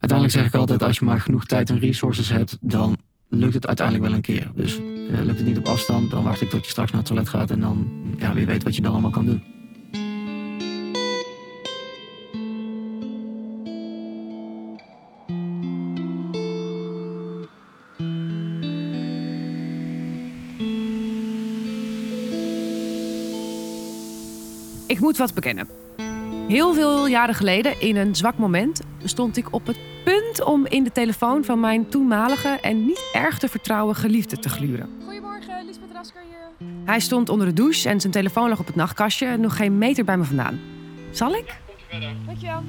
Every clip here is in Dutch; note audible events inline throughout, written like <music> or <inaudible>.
uiteindelijk zeg ik altijd, als je maar genoeg tijd en resources hebt, dan lukt het uiteindelijk wel een keer. Dus uh, lukt het niet op afstand, dan wacht ik tot je straks naar het toilet gaat en dan, ja, wie weet wat je dan allemaal kan doen. Ik moet wat bekennen. Heel veel jaren geleden, in een zwak moment, stond ik op het punt om in de telefoon van mijn toenmalige en niet erg te vertrouwen geliefde te gluren. Goedemorgen, Lisbeth Rasker hier. Hij stond onder de douche en zijn telefoon lag op het nachtkastje, nog geen meter bij me vandaan. Zal ik? Dankjewel.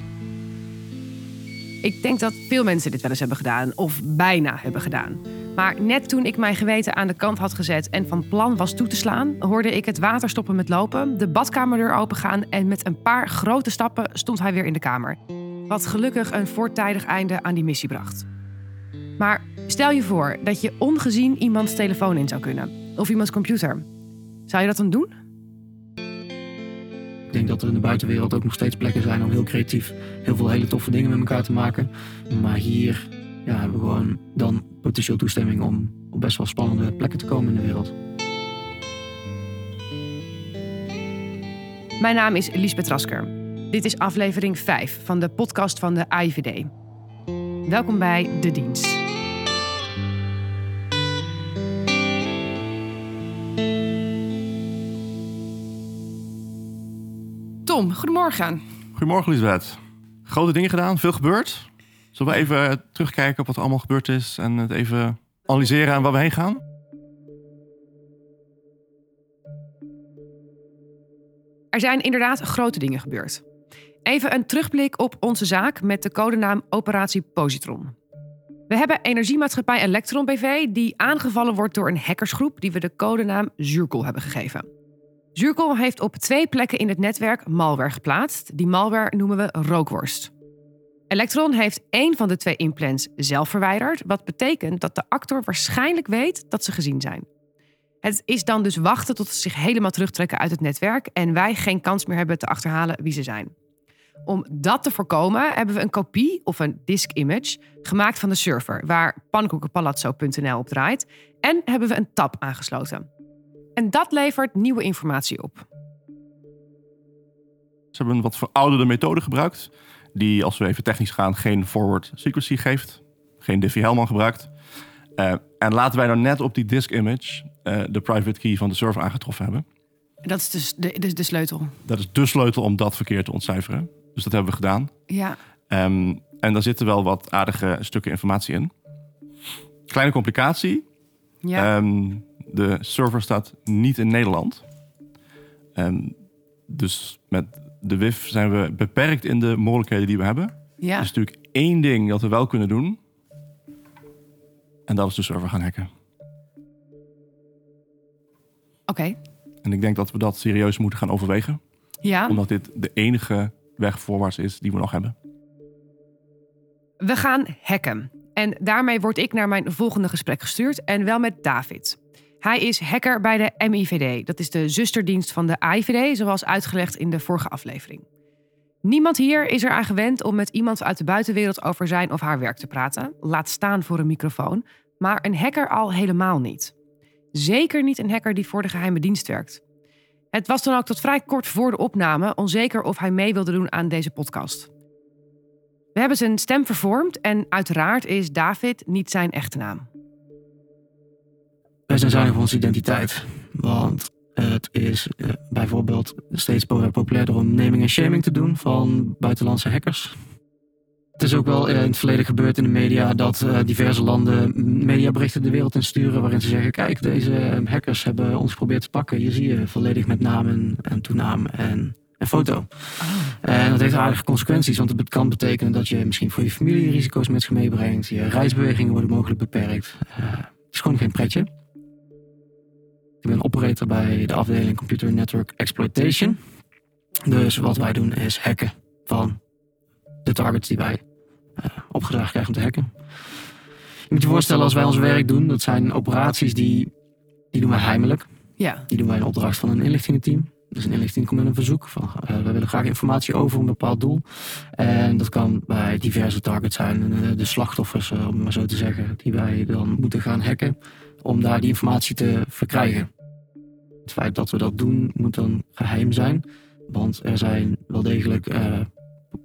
Ik denk dat veel mensen dit wel eens hebben gedaan, of bijna hebben gedaan. Maar net toen ik mijn geweten aan de kant had gezet en van plan was toe te slaan, hoorde ik het water stoppen met lopen, de badkamerdeur opengaan en met een paar grote stappen stond hij weer in de kamer. Wat gelukkig een voortijdig einde aan die missie bracht. Maar stel je voor dat je ongezien iemands telefoon in zou kunnen, of iemands computer. Zou je dat dan doen? Ik denk dat er in de buitenwereld ook nog steeds plekken zijn om heel creatief heel veel hele toffe dingen met elkaar te maken. Maar hier ja, hebben we gewoon dan potentieel toestemming om op best wel spannende plekken te komen in de wereld. Mijn naam is Lisbeth Rasker. Dit is aflevering 5 van de podcast van de AIVD. Welkom bij De Dienst. Tom, goedemorgen. Goedemorgen, Lisbeth. Grote dingen gedaan, veel gebeurd. Zullen we even terugkijken op wat er allemaal gebeurd is en het even analyseren aan waar we heen gaan? Er zijn inderdaad grote dingen gebeurd. Even een terugblik op onze zaak met de codenaam Operatie Positron. We hebben energiemaatschappij Electron BV die aangevallen wordt door een hackersgroep die we de codenaam Zurkel hebben gegeven. Zurkel heeft op twee plekken in het netwerk malware geplaatst. Die malware noemen we rookworst. Electron heeft één van de twee implants zelf verwijderd, wat betekent dat de actor waarschijnlijk weet dat ze gezien zijn. Het is dan dus wachten tot ze zich helemaal terugtrekken uit het netwerk en wij geen kans meer hebben te achterhalen wie ze zijn. Om dat te voorkomen hebben we een kopie of een disk image gemaakt van de server waar pannenkoekenpalazzo.nl op draait en hebben we een tab aangesloten. En dat levert nieuwe informatie op. Ze hebben een wat verouderde methode gebruikt die, als we even technisch gaan, geen forward secrecy geeft. Geen Diffie-Hellman gebruikt. Uh, en laten wij nou net op die disk image uh, de private key van de server aangetroffen hebben. Dat is dus de, de, de, sleutel. Dat is de sleutel om dat verkeer te ontcijferen. Dus dat hebben we gedaan. Ja. Um, en daar zitten wel wat aardige stukken informatie in. Kleine complicatie. Ja. Um, de server staat niet in Nederland. Um, dus met de WIF zijn we beperkt in de mogelijkheden die we hebben. Ja. Er is natuurlijk één ding dat we wel kunnen doen. En dat is de server gaan hacken. Oké. En ik denk dat we dat serieus moeten gaan overwegen. Ja. Omdat dit de enige weg voorwaarts is die we nog hebben. We gaan hacken. En daarmee word ik naar mijn volgende gesprek gestuurd. En wel met David. Hij is hacker bij de MIVD. Dat is de zusterdienst van de AIVD, zoals uitgelegd in de vorige aflevering. Niemand hier is eraan gewend om met iemand uit de buitenwereld over zijn of haar werk te praten. Laat staan voor een microfoon. Maar een hacker al helemaal niet. Zeker niet een hacker die voor de geheime dienst werkt. Het was dan ook tot vrij kort voor de opname onzeker of hij mee wilde doen aan deze podcast. We hebben zijn stem vervormd en uiteraard is David niet zijn echte naam. Wij zijn zuinig op onze identiteit. Want het is uh, bijvoorbeeld steeds populairder om naming en shaming te doen van buitenlandse hackers. Het is ook wel uh, in het verleden gebeurd in de media dat uh, diverse landen mediaberichten de wereld in sturen waarin ze zeggen: kijk, deze hackers hebben ons geprobeerd te pakken. Hier zie je volledig met naam en, en toenaam en een foto. Oh. En dat heeft aardige consequenties, want het kan betekenen dat je misschien voor je familie risico's met zich meebrengt. Je reisbewegingen worden mogelijk beperkt. het is gewoon geen pretje. Ik ben operator bij de afdeling Computer Network Exploitation. Dus wat wij doen is hacken van de targets die wij opgedragen krijgen om te hacken. Je moet je voorstellen, als wij ons werk doen, dat zijn operaties die, die doen wij heimelijk. Ja. Die doen wij in opdracht van een inlichtingenteam. Dus een inlichting komt met een verzoek van eh, we willen graag informatie over een bepaald doel. En dat kan bij diverse targets zijn, eh, de slachtoffers, eh, om het maar zo te zeggen, die wij dan moeten gaan hacken om daar die informatie te verkrijgen. Het feit dat we dat doen moet dan geheim zijn, want er zijn wel degelijk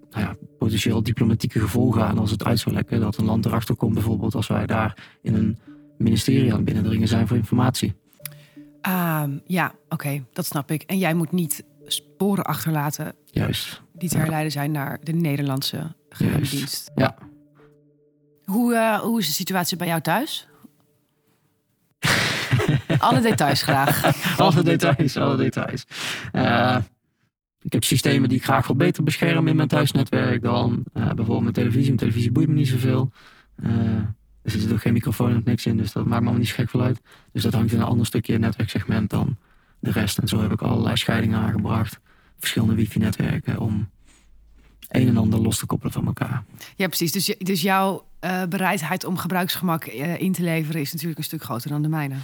nou ja, potentieel diplomatieke gevolgen aan als het uit zou lekken. Dat een land erachter komt bijvoorbeeld als wij daar in een ministerie aan het binnendringen zijn voor informatie. Ehm, ja, oké, dat snap ik. En jij moet niet sporen achterlaten Juist. die te herleiden zijn naar de Nederlandse geheime Juist. dienst. Ja. Hoe, eh, hoe is de situatie bij jou thuis? Alle details graag. <laughs> alle details, alle details. Eh, ik heb systemen die ik graag wil beter beschermen in mijn thuisnetwerk dan eh, bijvoorbeeld mijn televisie. Mijn televisie boeit me niet zoveel. Eh, er zit ook geen microfoon en niks in, dus dat maakt me niet gek veel uit. Dus dat hangt in een ander stukje netwerksegment dan de rest. En zo heb ik allerlei scheidingen aangebracht. Verschillende wifi-netwerken om een en ander los te koppelen van elkaar. Ja, precies. Dus, dus jouw eh, bereidheid om gebruiksgemak in te leveren is natuurlijk een stuk groter dan de mijne.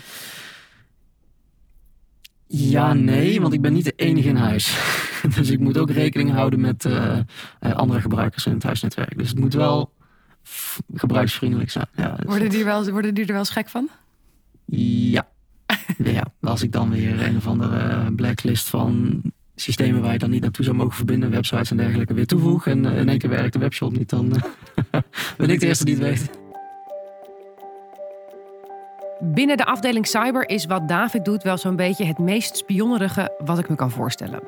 Ja, nee, want ik ben niet de enige in huis. <laughs> dus ik moet ook rekening houden met eh, eh, andere gebruikers in het huisnetwerk. Dus het moet wel gebruiksvriendelijk zijn. Ja, dus Worden die, wel, worden die er wel eens gek van? ja. <laughs> ja, als ik dan weer een of andere eh, blacklist van systemen waar je dan niet naartoe zou mogen verbinden, websites en dergelijke, weer toevoeg en in één keer werkt de webshop niet, dan eh, <laughs> ben ik de eerste die het weet. Binnen de afdeling cyber is wat David doet wel zo'n beetje het meest spionnerige wat ik me kan voorstellen.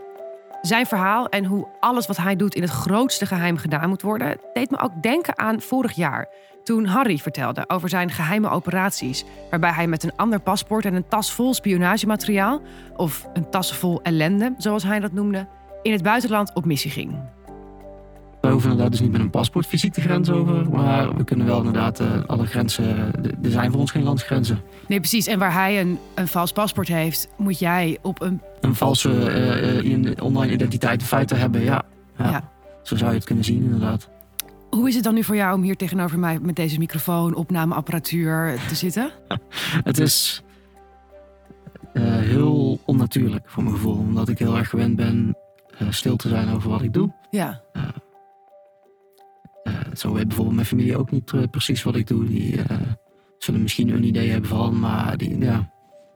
Zijn verhaal en hoe alles wat hij doet in het grootste geheim gedaan moet worden, deed me ook denken aan vorig jaar. Toen Harry vertelde over zijn geheime operaties, waarbij hij met een ander paspoort en een tas vol spionagemateriaal, of een tas vol ellende, zoals hij dat noemde, in het buitenland op missie ging. We hoeven inderdaad dus niet met een paspoort fysiek de grens over, maar we kunnen wel inderdaad eh, alle grenzen, er zijn voor ons geen landsgrenzen. Nee, precies. En waar hij een, een vals paspoort heeft, moet jij op een. een valse eh, eh, in- online identiteit in feite hebben. Ja. Ja. Ja. Zo zou je het kunnen zien, inderdaad. Hoe is het dan nu voor jou om hier tegenover mij met deze microfoon, opnameapparatuur te zitten? <laughs> Het is eh, heel onnatuurlijk voor mijn gevoel, omdat ik heel erg gewend ben eh, stil te zijn over wat ik doe. Ja. Eh, zo weet bijvoorbeeld mijn familie ook niet eh, precies wat ik doe. Die eh, zullen misschien een idee hebben van, maar die, ja.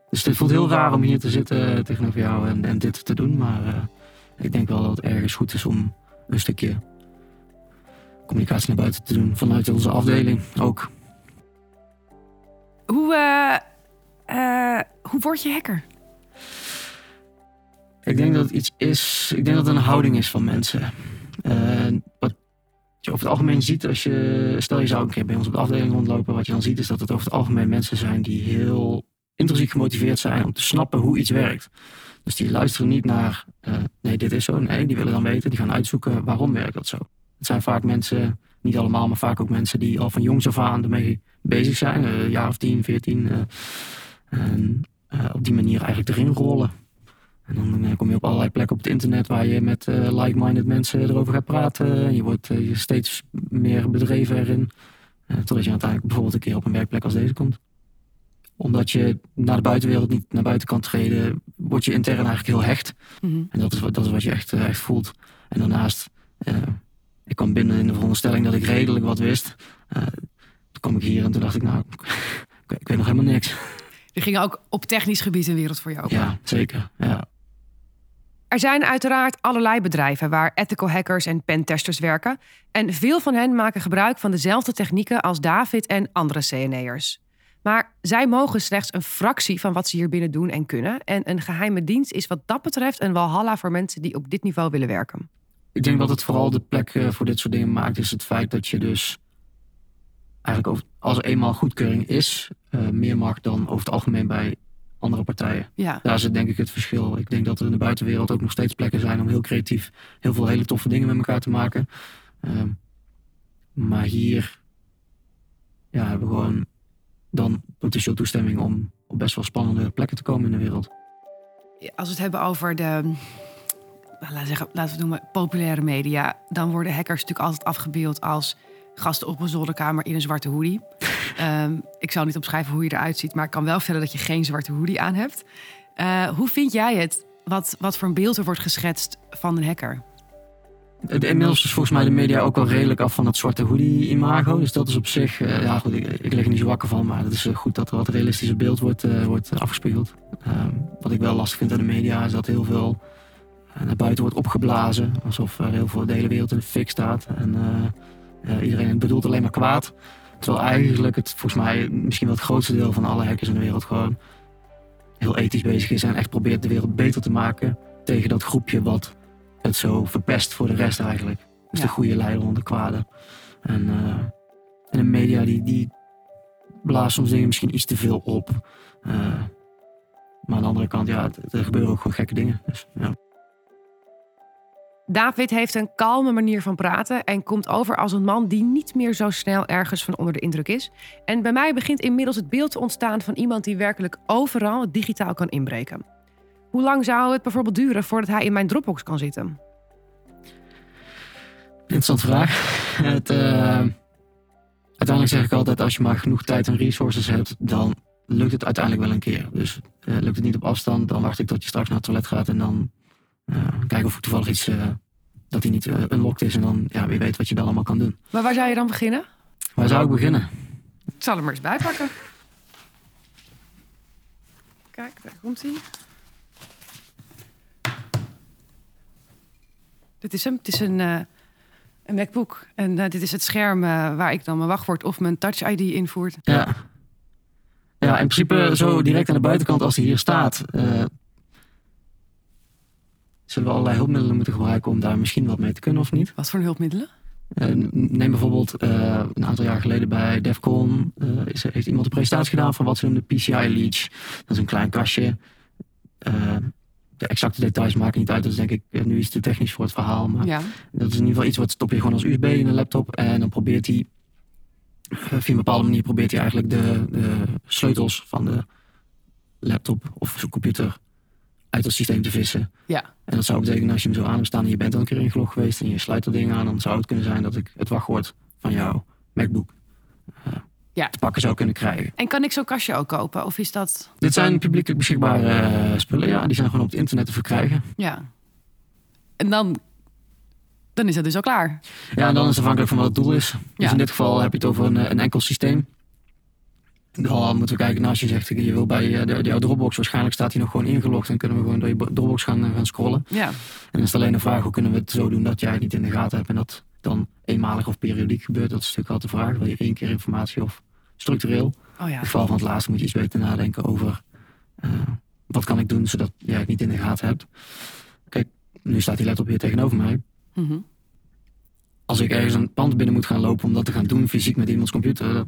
Dus het voelt heel raar om hier te zitten tegenover jou en, en dit te doen. Maar eh, ik denk wel dat het ergens goed is om een stukje communicatie naar buiten te doen vanuit onze afdeling ook. Hoe, eh, eh, hoe word je hacker? Ik denk dat het iets is, ik denk dat het een houding is van mensen. Eh, wat over het algemeen ziet als je, stel je zou een keer bij ons op de afdeling rondlopen, wat je dan ziet is dat het over het algemeen mensen zijn die heel intrinsiek gemotiveerd zijn om te snappen hoe iets werkt. Dus die luisteren niet naar, eh, nee dit is zo, nee, die willen dan weten, die gaan uitzoeken waarom werkt dat zo. Het zijn vaak mensen, niet allemaal, maar vaak ook mensen die al van jongs af aan ermee bezig zijn, eh, een jaar of 10, 14. eh, en eh, op die manier eigenlijk erin rollen. En dan eh, kom je op allerlei plekken op het internet waar je met eh, like-minded mensen erover gaat praten. En je wordt eh, je steeds meer bedreven erin. Totdat je uiteindelijk bijvoorbeeld een keer op een werkplek als deze komt. Omdat je naar de buitenwereld niet naar buiten kan treden, word je intern eigenlijk heel hecht. Mhm. En dat is wat, dat is wat je echt, echt voelt. En daarnaast, ik kwam binnen in de veronderstelling dat ik redelijk wat wist. Toen kwam ik hier en toen dacht ik, nou, ik, ik weet nog helemaal niks. Er ging ook op technisch gebied een wereld voor jou open. Ja, zeker. Ja. Er zijn uiteraard allerlei bedrijven waar ethical hackers en pentesters werken. En veel van hen maken gebruik van dezelfde technieken als David en andere CNE'ers. Maar zij mogen slechts een fractie van wat ze hier binnen doen en kunnen. En een geheime dienst is wat dat betreft een walhalla voor mensen die op dit niveau willen werken. Ik denk dat het vooral de plek eh, voor dit soort dingen maakt, is het feit dat je dus eigenlijk als er eenmaal goedkeuring is, eh, meer mag dan over het algemeen bij andere partijen. Ja, Daar zit denk ik het verschil. Ik denk dat er in de buitenwereld ook nog steeds plekken zijn om heel creatief heel veel hele toffe dingen met elkaar te maken. Ehm, maar hier ja, hebben we gewoon dan potentieel toestemming om op best wel spannende plekken te komen in de wereld. als we het hebben over de, laten we, zeggen, laten we het noemen, populaire media, dan worden hackers natuurlijk altijd afgebeeld als gasten op een zolderkamer in een zwarte hoodie. <laughs> Ehm, ik zal niet omschrijven hoe je eruit ziet, maar ik kan wel vertellen dat je geen zwarte hoodie aan hebt. Eh, hoe vind jij het wat, wat voor een beeld er wordt geschetst van een hacker. De- Inmiddels is volgens mij de media ook wel redelijk af van dat zwarte hoodie-imago. Dus dat is op zich, eh, ja goed, ik, ik lig er niet zo wakker van, maar het is eh, goed dat er wat realistischer beeld wordt, eh, wordt afgespiegeld. Ehm, wat ik wel lastig vind aan de media is dat heel veel naar buiten wordt opgeblazen. Alsof er heel veel de hele wereld in de fik staat. En eh, eh, iedereen bedoelt alleen maar kwaad. Terwijl eigenlijk het volgens mij misschien wel het grootste deel van alle hackers in de wereld gewoon heel ethisch bezig is en echt probeert de wereld beter te maken tegen dat groepje wat het zo verpest voor de rest eigenlijk. Dus Ja. de goede leider onder de kwade. En, eh, en de media die, die blaast soms dingen misschien iets te veel op. Eh, maar aan de andere kant, ja, er gebeuren ook gewoon gekke dingen. Dus, ja. David heeft een kalme manier van praten en komt over als een man die niet meer zo snel ergens van onder de indruk is. En bij mij begint inmiddels het beeld te ontstaan van iemand die werkelijk overal digitaal kan inbreken. Hoe lang zou het bijvoorbeeld duren voordat hij in mijn Dropbox kan zitten? Interessante vraag. Het, eh, uiteindelijk zeg ik altijd, als je maar genoeg tijd en resources hebt, dan lukt het uiteindelijk wel een keer. Dus eh, lukt het niet op afstand, dan wacht ik tot je straks naar het toilet gaat en dan kijken of ik toevallig iets, eh, dat hij niet eh, unlocked is en dan, ja, wie weet wat je dan allemaal kan doen. Maar waar zou je dan beginnen? Waar zou ik beginnen? Ik zal hem er eens bij pakken. Kijk, daar komt hij. Dit is hem. Het is een, eh, een MacBook. En dit is het scherm waar ik dan mijn wachtwoord of mijn Touch ID invoert. Ja. Ja, in principe zo direct aan de buitenkant als hij hier staat, zullen we allerlei hulpmiddelen moeten gebruiken om daar misschien wat mee te kunnen of niet. Wat voor hulpmiddelen? Eh, neem bijvoorbeeld eh, een aantal jaar geleden bij DEFCON eh, is, heeft iemand een presentatie gedaan van wat ze noemen de PCI Leech. Dat is een klein kastje. De exacte details maken niet uit, dat is denk ik nu iets te technisch voor het verhaal. Maar Ja. dat is in ieder geval iets wat stop je gewoon als USB in een laptop. En dan probeert hij, via een bepaalde manier probeert hij eigenlijk de, de sleutels van de laptop of computer uit het systeem te vissen. Ja. En dat zou betekenen als je hem zo aan hebt staan en je bent al een keer ingelogd geweest en je sluit dat ding aan, dan zou het kunnen zijn dat ik het wachtwoord van jouw MacBook eh, Ja. te pakken zou kunnen krijgen. En kan ik zo'n kastje ook kopen? Of is dat... Dit zijn publiekelijk beschikbare eh, spullen, ja. Die zijn gewoon op het internet te verkrijgen. Ja. En dan... Dan is dat dus al klaar. Ja, en dan is het afhankelijk van wat het doel is. Dus Ja. in dit geval heb je het over een, eh, een enkel systeem. Dan moeten we kijken, nou, als je zegt, je wil bij eh, de, jouw Dropbox, waarschijnlijk staat hij nog gewoon ingelogd. Dan kunnen we gewoon door je Dropbox gaan, eh, gaan scrollen. Ja. En dan is het alleen een vraag, hoe kunnen we het zo doen dat jij het niet in de gaten hebt en dat dan eenmalig of periodiek gebeurt. Dat is natuurlijk altijd de vraag. Wil je één keer informatie of structureel? Oh ja. In het geval van het laatste moet je iets beter nadenken over eh, wat kan ik doen zodat jij het niet in de gaten hebt. Kijk, nu staat die laptop hier tegenover mij. Mhm. Als ik ergens een pand binnen moet gaan lopen om dat te gaan doen fysiek met iemands computer,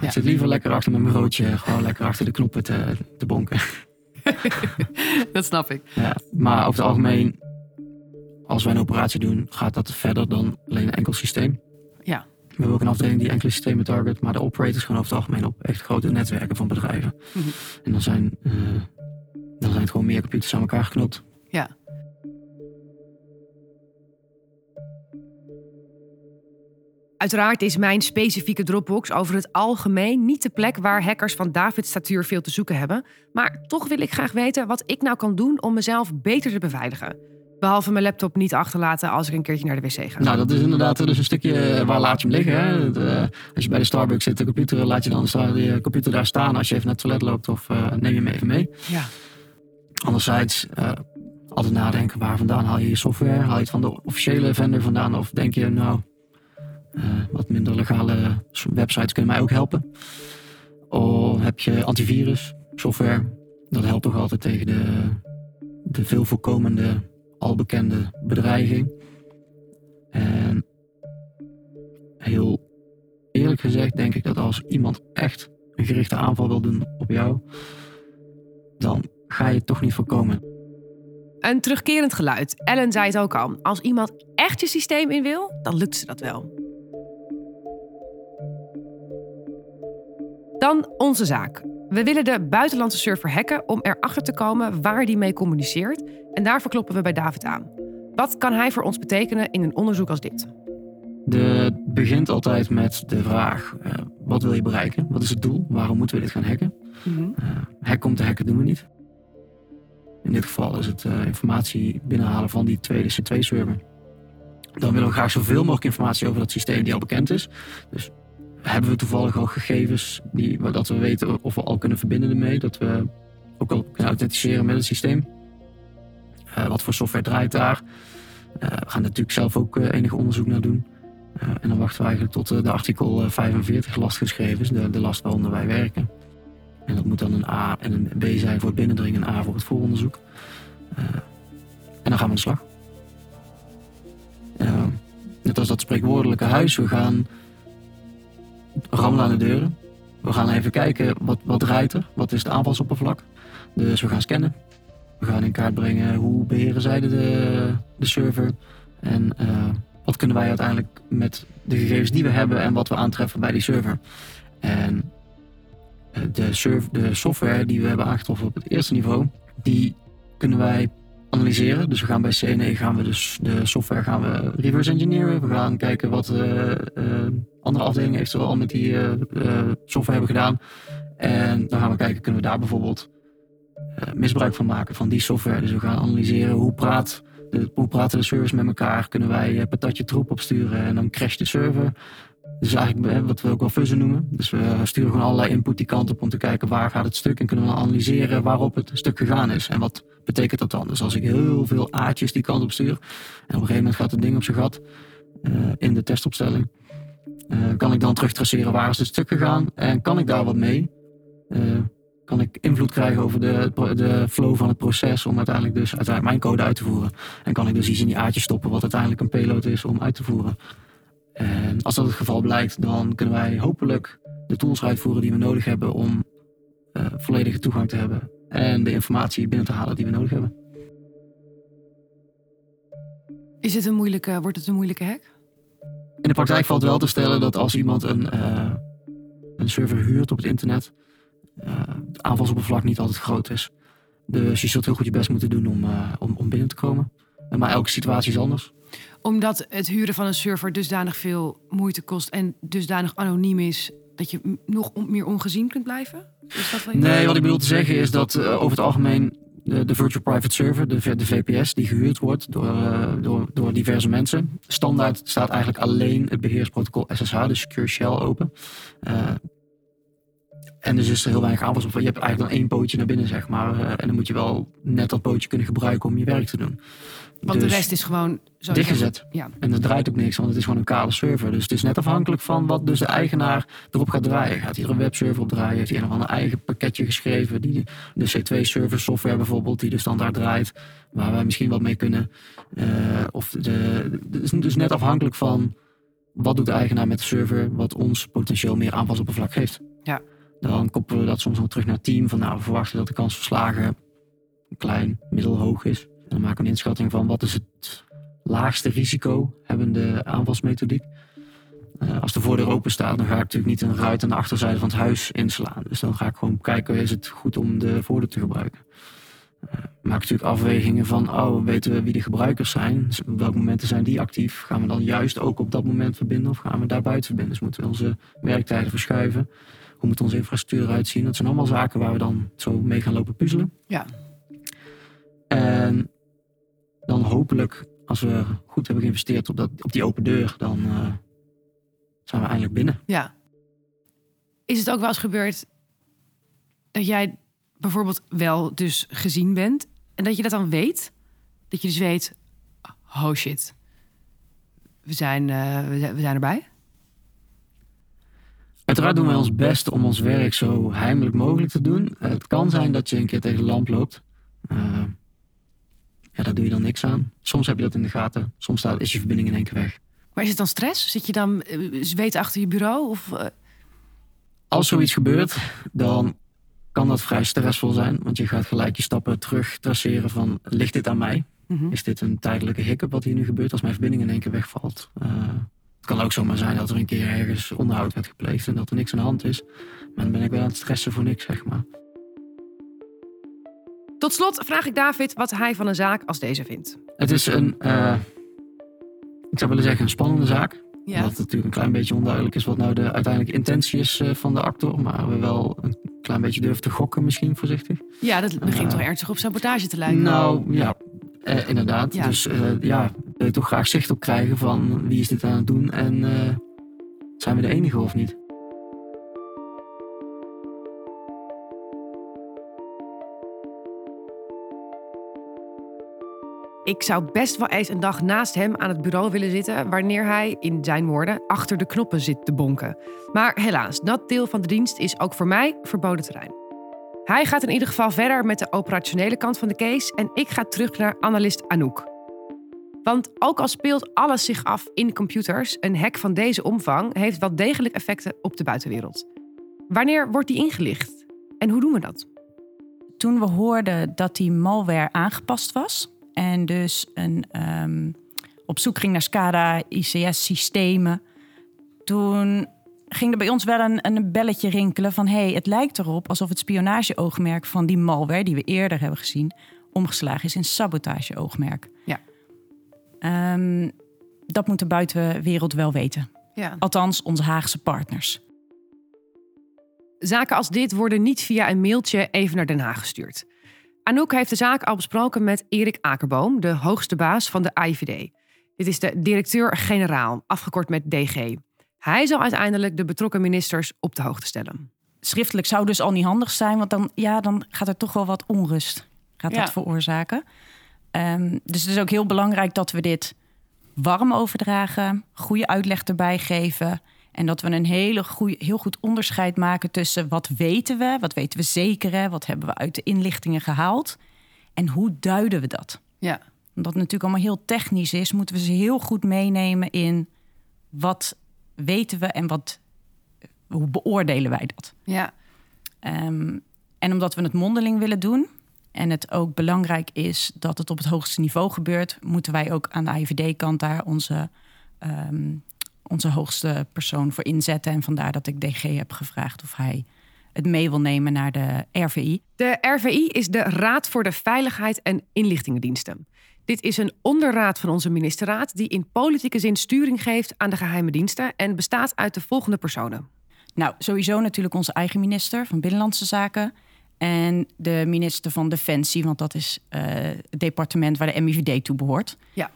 Ja. ik zit liever lekker achter mijn bureautje, gewoon lekker achter de knoppen te, te bonken. <laughs> Dat snap ik. Ja, maar over het algemeen, als wij een operatie doen, gaat dat verder dan alleen een enkel systeem. Ja. We hebben ook een afdeling die enkele systemen target, maar de operators gaan over het algemeen op echt grote netwerken van bedrijven. Mhm. En dan zijn, eh, dan zijn het gewoon meer computers aan elkaar geknopt. Uiteraard is mijn specifieke Dropbox over het algemeen niet de plek waar hackers van David's statuur veel te zoeken hebben. Maar toch wil ik graag weten wat ik nou kan doen om mezelf beter te beveiligen. Behalve mijn laptop niet achterlaten als ik een keertje naar de wc ga. Nou, dat is inderdaad dus een stukje waar laat je hem liggen. Hè? Eh, als je bij de Starbucks zit, de computer, laat je dan je computer daar staan als je even naar het toilet loopt of eh, neem je hem even mee. Ja. Anderzijds, eh, altijd nadenken waar vandaan haal je je software? Haal je het van de officiële vendor vandaan? Of denk je, nou, wat minder legale websites kunnen mij ook helpen? Of heb je antivirus software? Dat helpt toch altijd tegen de, de veel voorkomende, al bekende bedreiging. En heel eerlijk gezegd denk ik dat als iemand echt een gerichte aanval wil doen op jou, dan ga je het toch niet voorkomen. Een terugkerend geluid. Ellen zei het ook al. Als iemand echt je systeem in wil, dan lukt ze dat wel. Dan onze zaak. We willen de buitenlandse server hacken om erachter te komen waar die mee communiceert. En daarvoor kloppen we bij David aan. Wat kan hij voor ons betekenen in een onderzoek als dit? De, het begint altijd met de vraag: eh, wat wil je bereiken? Wat is het doel? Waarom moeten we dit gaan hacken? Eh hacken om te hacken doen we niet. In dit geval is het eh, informatie binnenhalen van die tweede C2-server. Dan willen we graag zoveel mogelijk informatie over dat systeem die al bekend is. Dus hebben we toevallig al gegevens die, dat we weten of we al kunnen verbinden ermee. Dat we ook al kunnen authenticeren met het systeem. Eh, wat voor software draait daar? Eh, we gaan natuurlijk zelf ook uh, enig onderzoek naar doen. en dan wachten we eigenlijk tot de artikel 45 last geschreven is, de, de last waaronder wij werken. En dat moet dan een A en een B zijn voor het binnendringen, een A voor het vooronderzoek. en dan gaan we aan de slag. net als dat spreekwoordelijke huis, we gaan rammelen aan de deuren. We gaan even kijken wat, wat rijdt er, wat is het aanvalsoppervlak. Dus we gaan scannen. We gaan in kaart brengen hoe beheren zij de, de server. En uh, wat kunnen wij uiteindelijk met de gegevens die we hebben en wat we aantreffen bij die server. En uh, de, de software die we hebben aangetroffen op het eerste niveau, die kunnen wij analyseren. Dus we gaan bij CNE gaan we dus de software gaan we reverse engineeren. We gaan kijken wat uh, andere afdelingen eventueel al met die software hebben gedaan. En dan gaan we kijken, kunnen we daar bijvoorbeeld eh, misbruik van maken van die software. Dus we gaan analyseren hoe, praat de, hoe praten de servers met elkaar. Kunnen wij patatje troep opsturen en dan crasht de server. Dus eigenlijk wat we ook wel fuzzen noemen. Dus we sturen gewoon allerlei input die kant op om te kijken waar gaat het stuk. En kunnen we analyseren waarop het stuk gegaan is. En wat betekent dat dan? Dus als ik heel veel aatjes die kant op stuur. En op een gegeven moment gaat het ding op zijn gat in de testopstelling. Uh, kan ik dan terug traceren waar is het stuk gegaan? En kan ik daar wat mee? Uh, kan ik invloed krijgen over de, de flow van het proces om uiteindelijk dus uiteindelijk mijn code uit te voeren. En kan ik dus iets in die aardjes stoppen wat uiteindelijk een payload is om uit te voeren. En als dat het geval blijkt, dan kunnen wij hopelijk de tools uitvoeren die we nodig hebben om uh, volledige toegang te hebben en de informatie binnen te halen die we nodig hebben. Is het een moeilijke, wordt het een moeilijke hack? In de praktijk valt wel te stellen dat als iemand een, uh, een server huurt op het internet, uh, het aanvalsoppervlak niet altijd groot is. Dus je zult heel goed je best moeten doen om, uh, om, om binnen te komen. Maar elke situatie is anders. Omdat het huren van een server dusdanig veel moeite kost en dusdanig anoniem is dat je nog meer ongezien kunt blijven? Is dat wat nee, wat ik bedoel te zeggen is dat over het algemeen de, Virtual Private Server, de, VPS, die gehuurd wordt door, uh, door, door diverse mensen. Standaard staat eigenlijk alleen het beheersprotocol SSH, de Secure Shell, open. Uh, en dus is er heel weinig aanwas op. Je hebt eigenlijk dan één pootje naar binnen, zeg maar. Uh, en dan moet je wel net dat pootje kunnen gebruiken om je werk te doen. Want dus de rest is gewoon zo dichtgezet. Ja. En dat draait ook niks, want het is gewoon een kale server. Dus het is net afhankelijk van wat dus de eigenaar erop gaat draaien. Gaat hij er een webserver op draaien? Heeft hij een of ander eigen pakketje geschreven? Die, de C2-server software bijvoorbeeld, die de standaard draait. Waar wij misschien wat mee kunnen. Uh, of de, het is dus net afhankelijk van wat doet de eigenaar met de server, wat ons potentieel meer aanvalsoppervlak geeft. Ja. Dan koppelen we dat soms nog terug naar het team. Van nou, we verwachten dat de kans van slagen klein, middelhoog is. Dan maken we een inschatting van wat is het laagste risico hebbende aanvalsmethodiek. Uh, als de voordeur open staat, dan ga ik natuurlijk niet een ruit aan de achterzijde van het huis inslaan. Dus dan ga ik gewoon kijken, is het goed om de voordeur te gebruiken. Uh, maak natuurlijk afwegingen van, oh, weten we wie de gebruikers zijn? Dus op welke momenten zijn die actief? Gaan we dan juist ook op dat moment verbinden of gaan we daar buiten verbinden? Dus moeten we onze werktijden verschuiven? Hoe moet onze infrastructuur eruit zien? Dat zijn allemaal zaken waar we dan zo mee gaan lopen puzzelen. Ja. En dan hopelijk, als we goed hebben geïnvesteerd op, dat, op die open deur, dan uh, zijn we eindelijk binnen. Ja. Is het ook wel eens gebeurd dat jij bijvoorbeeld wel dus gezien bent en dat je dat dan weet? Dat je dus weet, oh shit, we zijn, uh, we zijn erbij? Uiteraard doen wij ons best om ons werk zo heimelijk mogelijk te doen. Het kan zijn dat je een keer tegen de lamp loopt. Uh, ja, daar doe je dan niks aan. Soms heb je dat in de gaten. Soms staat, is je verbinding in één keer weg. Maar is het dan stress? Zit je dan uh, zweet achter je bureau? Of, uh... Als zoiets gebeurt, dan kan dat vrij stressvol zijn. Want je gaat gelijk je stappen terug traceren van... ligt dit aan mij? Mm -hmm. Is dit een tijdelijke hiccup wat hier nu gebeurt als mijn verbinding in één keer wegvalt? Het kan ook zomaar zijn dat er een keer ergens onderhoud werd gepleegd en dat er niks aan de hand is. Maar dan ben ik wel aan het stressen voor niks, zeg maar. Tot slot vraag ik David wat hij van een zaak als deze vindt. Het is een, uh, ik zou willen zeggen, een spannende zaak. Ja. Omdat het natuurlijk een klein beetje onduidelijk is wat nou de uiteindelijke intentie is uh, van de actor. Maar we wel een klein beetje durven te gokken misschien, voorzichtig. Ja, dat begint Eh, toch ernstig op sabotage te lijken. Nou, ja, eh, inderdaad. Ja. Dus eh, ja, wil je toch graag zicht op krijgen van wie is dit aan het doen en eh, zijn we de enige of niet? Ik zou best wel eens een dag naast hem aan het bureau willen zitten... wanneer hij, in zijn woorden, achter de knoppen zit te bonken. Maar helaas, dat deel van de dienst is ook voor mij verboden terrein. Hij gaat in ieder geval verder met de operationele kant van de case... en ik ga terug naar analist Anouk. Want ook al speelt alles zich af in computers... een hack van deze omvang heeft wel degelijk effecten op de buitenwereld. Wanneer wordt die ingelicht? En hoe doen we dat? toen we hoorden dat die malware aangepast was en dus een, ehm, op zoek ging naar SCADA, ICS-systemen, toen ging er bij ons wel een, een belletje rinkelen van hey, het lijkt erop alsof het spionageoogmerk van die malware die we eerder hebben gezien omgeslagen is in sabotageoogmerk. Ja. Ehm, dat moet de buitenwereld wel weten. Ja. Althans, onze Haagse partners. Zaken als dit worden niet via een mailtje even naar Den Haag gestuurd. Anouk heeft de zaak al besproken met Erik Akerboom, de hoogste baas van de AIVD. Dit is de directeur-generaal, afgekort met DG. Hij zal uiteindelijk de betrokken ministers op de hoogte stellen. schriftelijk zou dus al niet handig zijn, want dan, ja, dan gaat er toch wel wat onrust gaat Ja. dat veroorzaken. Ehm, dus het is ook heel belangrijk dat we dit warm overdragen, goede uitleg erbij geven en dat we een hele goeie, heel goed onderscheid maken tussen wat weten we, wat weten we zeker, hè, wat hebben we uit de inlichtingen gehaald en hoe duiden we dat. Ja. Omdat het natuurlijk allemaal heel technisch is, moeten we ze heel goed meenemen in wat weten we en wat, hoe beoordelen wij dat. Ja. Ehm, en omdat we het mondeling willen doen en het ook belangrijk is dat het op het hoogste niveau gebeurt, moeten wij ook aan de IVD-kant daar onze, ehm, onze hoogste persoon voor inzetten. En vandaar dat ik DG heb gevraagd of hij het mee wil nemen naar de RVI. De RVI is de Raad voor de Veiligheid en Inlichtingendiensten. Dit is een onderraad van onze ministerraad die in politieke zin sturing geeft aan de geheime diensten en bestaat uit de volgende personen. Nou, sowieso natuurlijk onze eigen minister van Binnenlandse Zaken. En de minister van Defensie, want dat is eh, het departement waar de MIVD toe behoort. Ja.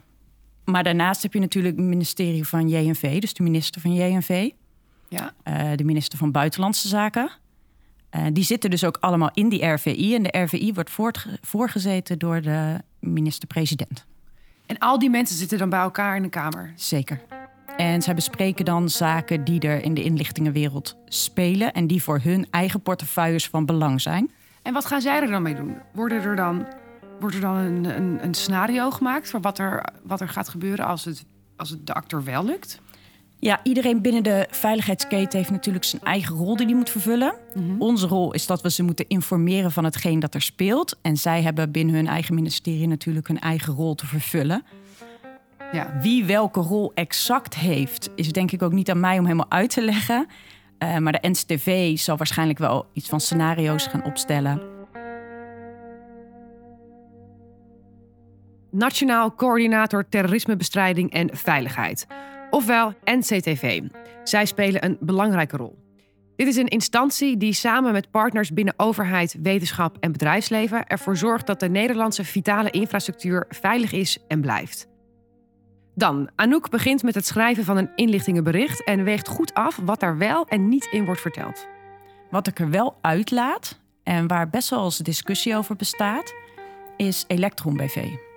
Maar daarnaast heb je natuurlijk het ministerie van JNV, dus de minister van JNV. Ja. eh, de minister van Buitenlandse Zaken. Eh, die zitten dus ook allemaal in die RVI. En de RVI wordt voorgezeten door de minister-president. En al die mensen zitten dan bij elkaar in de kamer. Zeker. En zij bespreken dan zaken die er in de inlichtingenwereld spelen... en die voor hun eigen portefeuilles van belang zijn. En wat gaan zij er dan mee doen? Worden er dan, wordt er dan een, een, een scenario gemaakt voor wat er, wat er gaat gebeuren als het, als het de acteur wel lukt? Ja, iedereen binnen de veiligheidsketen heeft natuurlijk zijn eigen rol die hij moet vervullen. Onze rol is dat we ze moeten informeren van hetgeen dat er speelt. En zij hebben binnen hun eigen ministerie natuurlijk hun eigen rol te vervullen. Ja. Wie welke rol exact heeft, is denk ik ook niet aan mij om helemaal uit te leggen. Eh, maar de NCTV zal waarschijnlijk wel iets van scenario's gaan opstellen. Nationaal Coördinator Terrorismebestrijding en Veiligheid. Ofwel NCTV. Zij spelen een belangrijke rol. Dit is een instantie die samen met partners binnen overheid, wetenschap en bedrijfsleven ervoor zorgt dat de Nederlandse vitale infrastructuur veilig is en blijft. Dan, Anouk begint met het schrijven van een inlichtingenbericht en weegt goed af wat daar wel en niet in wordt verteld. Wat ik er wel uitlaat en waar best wel eens discussie over bestaat, is Electron BV.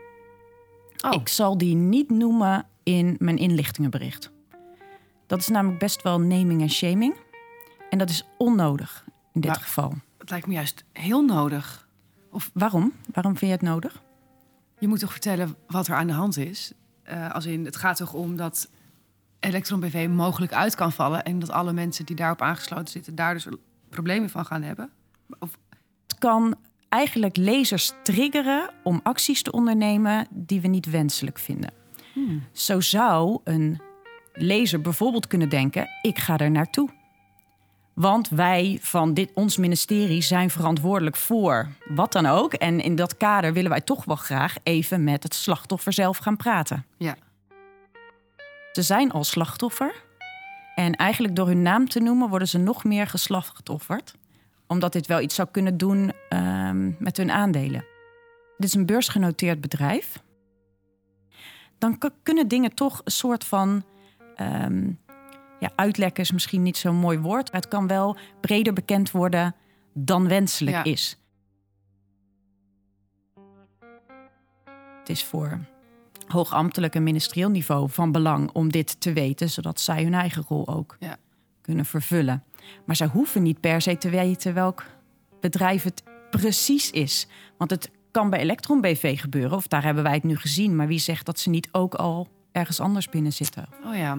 Oh. Ik zal die niet noemen in mijn inlichtingenbericht. Dat is namelijk best wel naming en shaming. En dat is onnodig in dit Maar- geval. Het lijkt me juist heel nodig. Waarom? Waarom vind je het nodig? Je moet toch vertellen wat er aan de hand is? Eh, als in, het gaat toch om dat Electron BV mogelijk uit kan vallen... en dat alle mensen die daarop aangesloten zitten... daar dus problemen van gaan hebben? Of, Het kan eigenlijk lezers triggeren om acties te ondernemen die we niet wenselijk vinden. Zo zou een lezer bijvoorbeeld kunnen denken: ik ga er naartoe. Want wij van dit, ons ministerie zijn verantwoordelijk voor wat dan ook. En in dat kader willen wij toch wel graag even met het slachtoffer zelf gaan praten. ja. Ze zijn al slachtoffer. En eigenlijk door hun naam te noemen worden ze nog meer geslachtofferd. Omdat dit wel iets zou kunnen doen ehm, met hun aandelen. Dit is een beursgenoteerd bedrijf. Dan kunnen dingen toch een soort van. ehm, ja, uitlekken is misschien niet zo'n mooi woord. Maar het kan wel breder bekend worden dan wenselijk Ja. is. Het is voor hoogambtelijk en ministerieel niveau van belang om dit te weten, zodat zij hun eigen rol ook Ja. kunnen vervullen. Maar zij hoeven niet per se te weten welk bedrijf het precies is. Want het kan bij Electron BV gebeuren, of daar hebben wij het nu gezien. Maar wie zegt dat ze niet ook al ergens anders binnen zitten? Oh ja.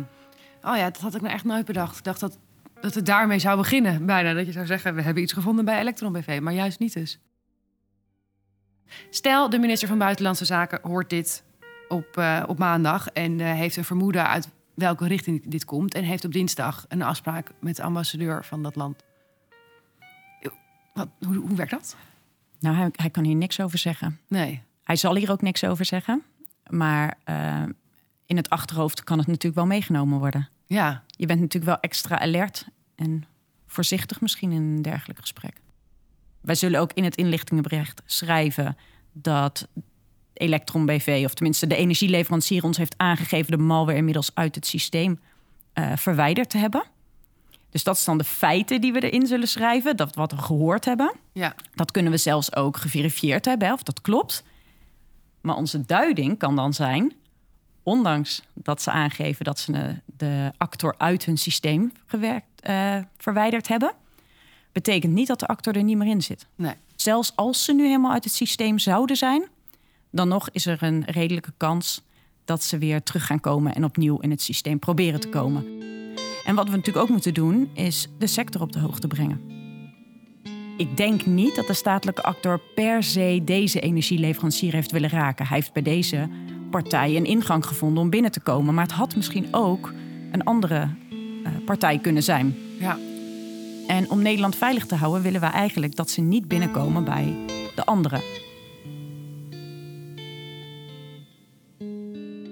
Oh ja, dat had ik nou echt nooit bedacht. Ik dacht dat, dat het daarmee zou beginnen. Bijna dat je zou zeggen, we hebben iets gevonden bij Electron BV. Maar juist niet dus. Stel, de minister van Buitenlandse Zaken hoort dit op, eh, op maandag... en eh, heeft een vermoeden uit welke richting dit komt... en heeft op dinsdag een afspraak met de ambassadeur van dat land. Wat, hoe, hoe werkt dat? Nou, hij, hij kan hier niks over zeggen. Nee. Hij zal hier ook niks over zeggen. Maar eh, in het achterhoofd kan het natuurlijk wel meegenomen worden. Ja, Je bent natuurlijk wel extra alert en voorzichtig misschien in een dergelijk gesprek. Wij zullen ook in het inlichtingenbericht schrijven dat Electron BV, of tenminste de energieleverancier, ons heeft aangegeven de malware inmiddels uit het systeem eh, verwijderd te hebben. Dus dat zijn dan de feiten die we erin zullen schrijven, dat wat we gehoord hebben. ja. Dat kunnen we zelfs ook geverifieerd hebben, of dat klopt. Maar onze duiding kan dan zijn, ondanks dat ze aangeven dat ze de, de actor uit hun systeem gewerkt, eh, verwijderd hebben, betekent niet dat de actor er niet meer in zit. Nee. Zelfs als ze nu helemaal uit het systeem zouden zijn, dan nog is er een redelijke kans dat ze weer terug gaan komen en opnieuw in het systeem proberen te komen. En wat we natuurlijk ook moeten doen, is de sector op de hoogte brengen. Ik denk niet dat de statelijke actor per se deze energieleverancier heeft willen raken. Hij heeft bij deze partij een ingang gevonden om binnen te komen. Maar het had misschien ook een andere eh, partij kunnen zijn. Ja. En om Nederland veilig te houden, willen we eigenlijk dat ze niet binnenkomen bij de anderen.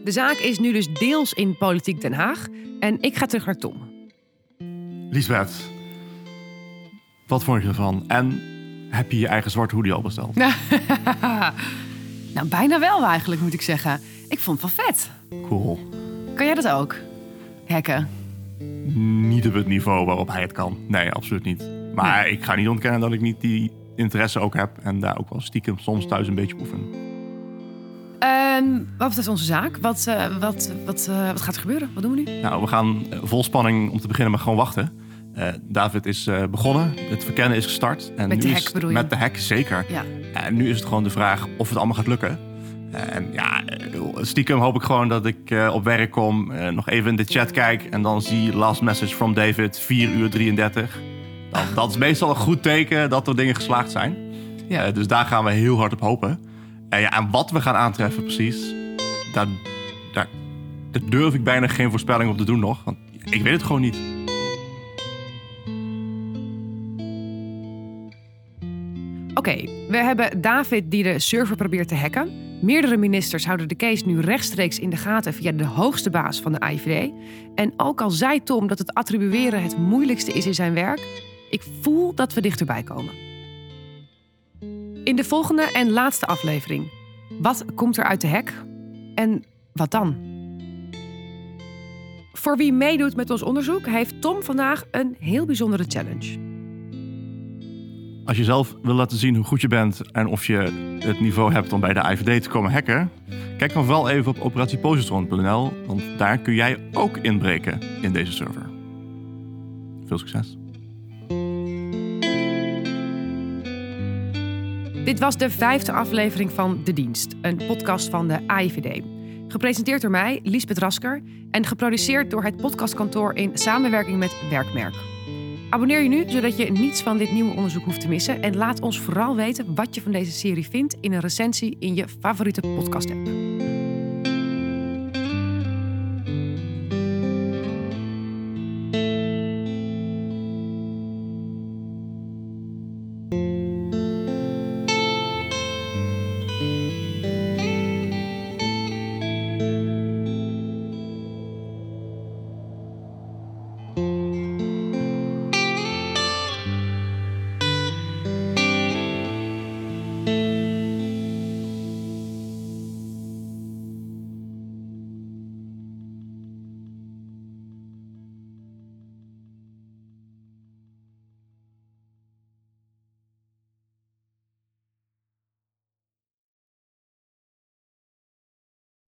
De zaak is nu dus deels in Politiek Den Haag. En ik ga terug naar Tom. Lisbeth, wat vond je ervan? En heb je je eigen zwarte hoodie al besteld? <laughs> nou, bijna wel eigenlijk, moet ik zeggen. Ik vond het wel vet. Cool. Kan jij dat ook? Hacken. Niet op het niveau waarop hij het kan. Nee, absoluut niet. Maar ik ga niet ontkennen dat ik niet die interesse ook heb. En daar ook wel stiekem soms thuis een beetje oefen. Ehm, wat betreft onze zaak, wat, eh, wat, wat, eh, wat gaat er gebeuren? Wat doen we nu? Nou, we gaan eh, vol spanning om te beginnen, maar gewoon wachten. David is begonnen, het verkennen is gestart. En Met nu de is- hack bedoel je? Met de hack, zeker. Ja. En nu is het gewoon de vraag of het allemaal gaat lukken. En ja, stiekem hoop ik gewoon dat ik op werk kom, nog even in de chat kijk en dan zie last message from David, 4 uur 33. Dan, dat is meestal een goed teken dat er dingen geslaagd zijn. Ja. Dus daar gaan we heel hard op hopen. En, ja, en wat we gaan aantreffen precies, daar, durf ik bijna geen voorspelling op te doen nog. Want ik weet het gewoon niet. Oké, we hebben David die de server probeert te hacken. Meerdere ministers houden de case nu rechtstreeks in de gaten via de hoogste baas van de AIVD. En ook al zei Tom dat het attribueren het moeilijkste is in zijn werk, ik voel dat we dichterbij komen. In de volgende en laatste aflevering. Wat komt er uit de hack? En wat dan? Voor wie meedoet met ons onderzoek heeft Tom vandaag een heel bijzondere challenge. Als je zelf wil laten zien hoe goed je bent en of je het niveau hebt om bij de IVD te komen hacken, kijk dan vooral even op operatiepositron.nl, want daar kun jij ook inbreken in deze server. Veel succes. Dit was de vijfde aflevering van De Dienst, een podcast van de AIVD. Gepresenteerd door mij, Liesbeth Rasker, en geproduceerd door het podcastkantoor in samenwerking met Werkmerk. Abonneer je nu, zodat je niets van dit nieuwe onderzoek hoeft te missen. En laat ons vooral weten wat je van deze serie vindt in een recensie in je favoriete podcast-app.